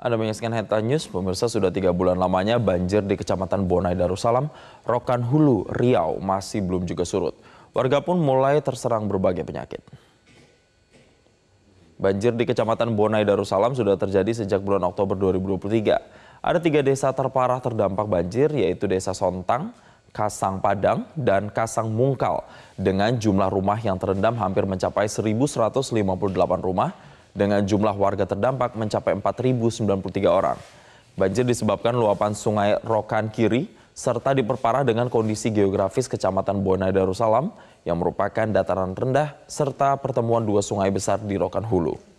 Anda menyaksikan Heta News, pemirsa sudah tiga bulan lamanya banjir di Kecamatan Bonai Darussalam, Rokan Hulu, Riau masih belum juga surut. Warga pun mulai terserang berbagai penyakit. Banjir di Kecamatan Bonai Darussalam sudah terjadi sejak bulan Oktober 2023. Ada tiga desa terparah terdampak banjir yaitu Desa Sontang, Kasang Padang, dan Kasang Mungkal dengan jumlah rumah yang terendam hampir mencapai 1.158 rumah dengan jumlah warga terdampak mencapai 4.093 orang. Banjir disebabkan luapan sungai Rokan Kiri serta diperparah dengan kondisi geografis Kecamatan Bonai Darussalam yang merupakan dataran rendah serta pertemuan dua sungai besar di Rokan Hulu.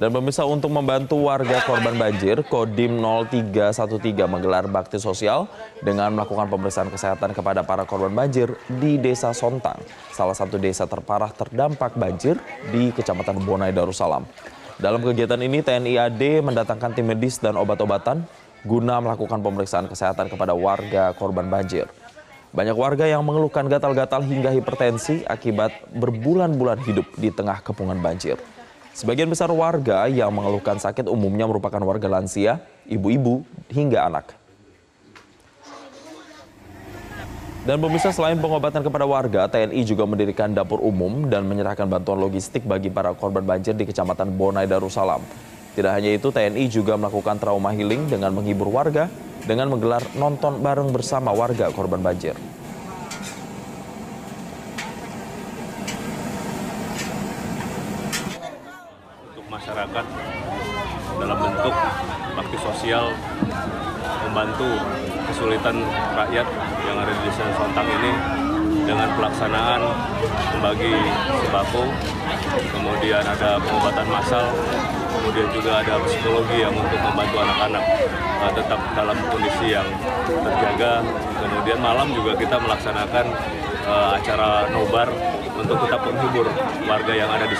Dan pemirsa untuk membantu warga korban banjir, Kodim 0313 menggelar bakti sosial dengan melakukan pemeriksaan kesehatan kepada para korban banjir di Desa Sontang, salah satu desa terparah terdampak banjir di Kecamatan Bonai Darussalam. Dalam kegiatan ini TNI AD mendatangkan tim medis dan obat-obatan guna melakukan pemeriksaan kesehatan kepada warga korban banjir. Banyak warga yang mengeluhkan gatal-gatal hingga hipertensi akibat berbulan-bulan hidup di tengah kepungan banjir. Sebagian besar warga yang mengeluhkan sakit umumnya merupakan warga lansia, ibu-ibu, hingga anak. Dan pemirsa selain pengobatan kepada warga, TNI juga mendirikan dapur umum dan menyerahkan bantuan logistik bagi para korban banjir di Kecamatan Bonai Darussalam. Tidak hanya itu, TNI juga melakukan trauma healing dengan menghibur warga dengan menggelar nonton bareng bersama warga korban banjir. Masyarakat dalam bentuk bakti sosial membantu kesulitan rakyat yang ada di desa Sontang ini dengan pelaksanaan membagi sembako, kemudian ada pengobatan massal, kemudian juga ada psikologi yang untuk membantu anak-anak uh, tetap dalam kondisi yang terjaga. Kemudian malam juga kita melaksanakan uh, acara nobar untuk tetap menghibur warga yang ada di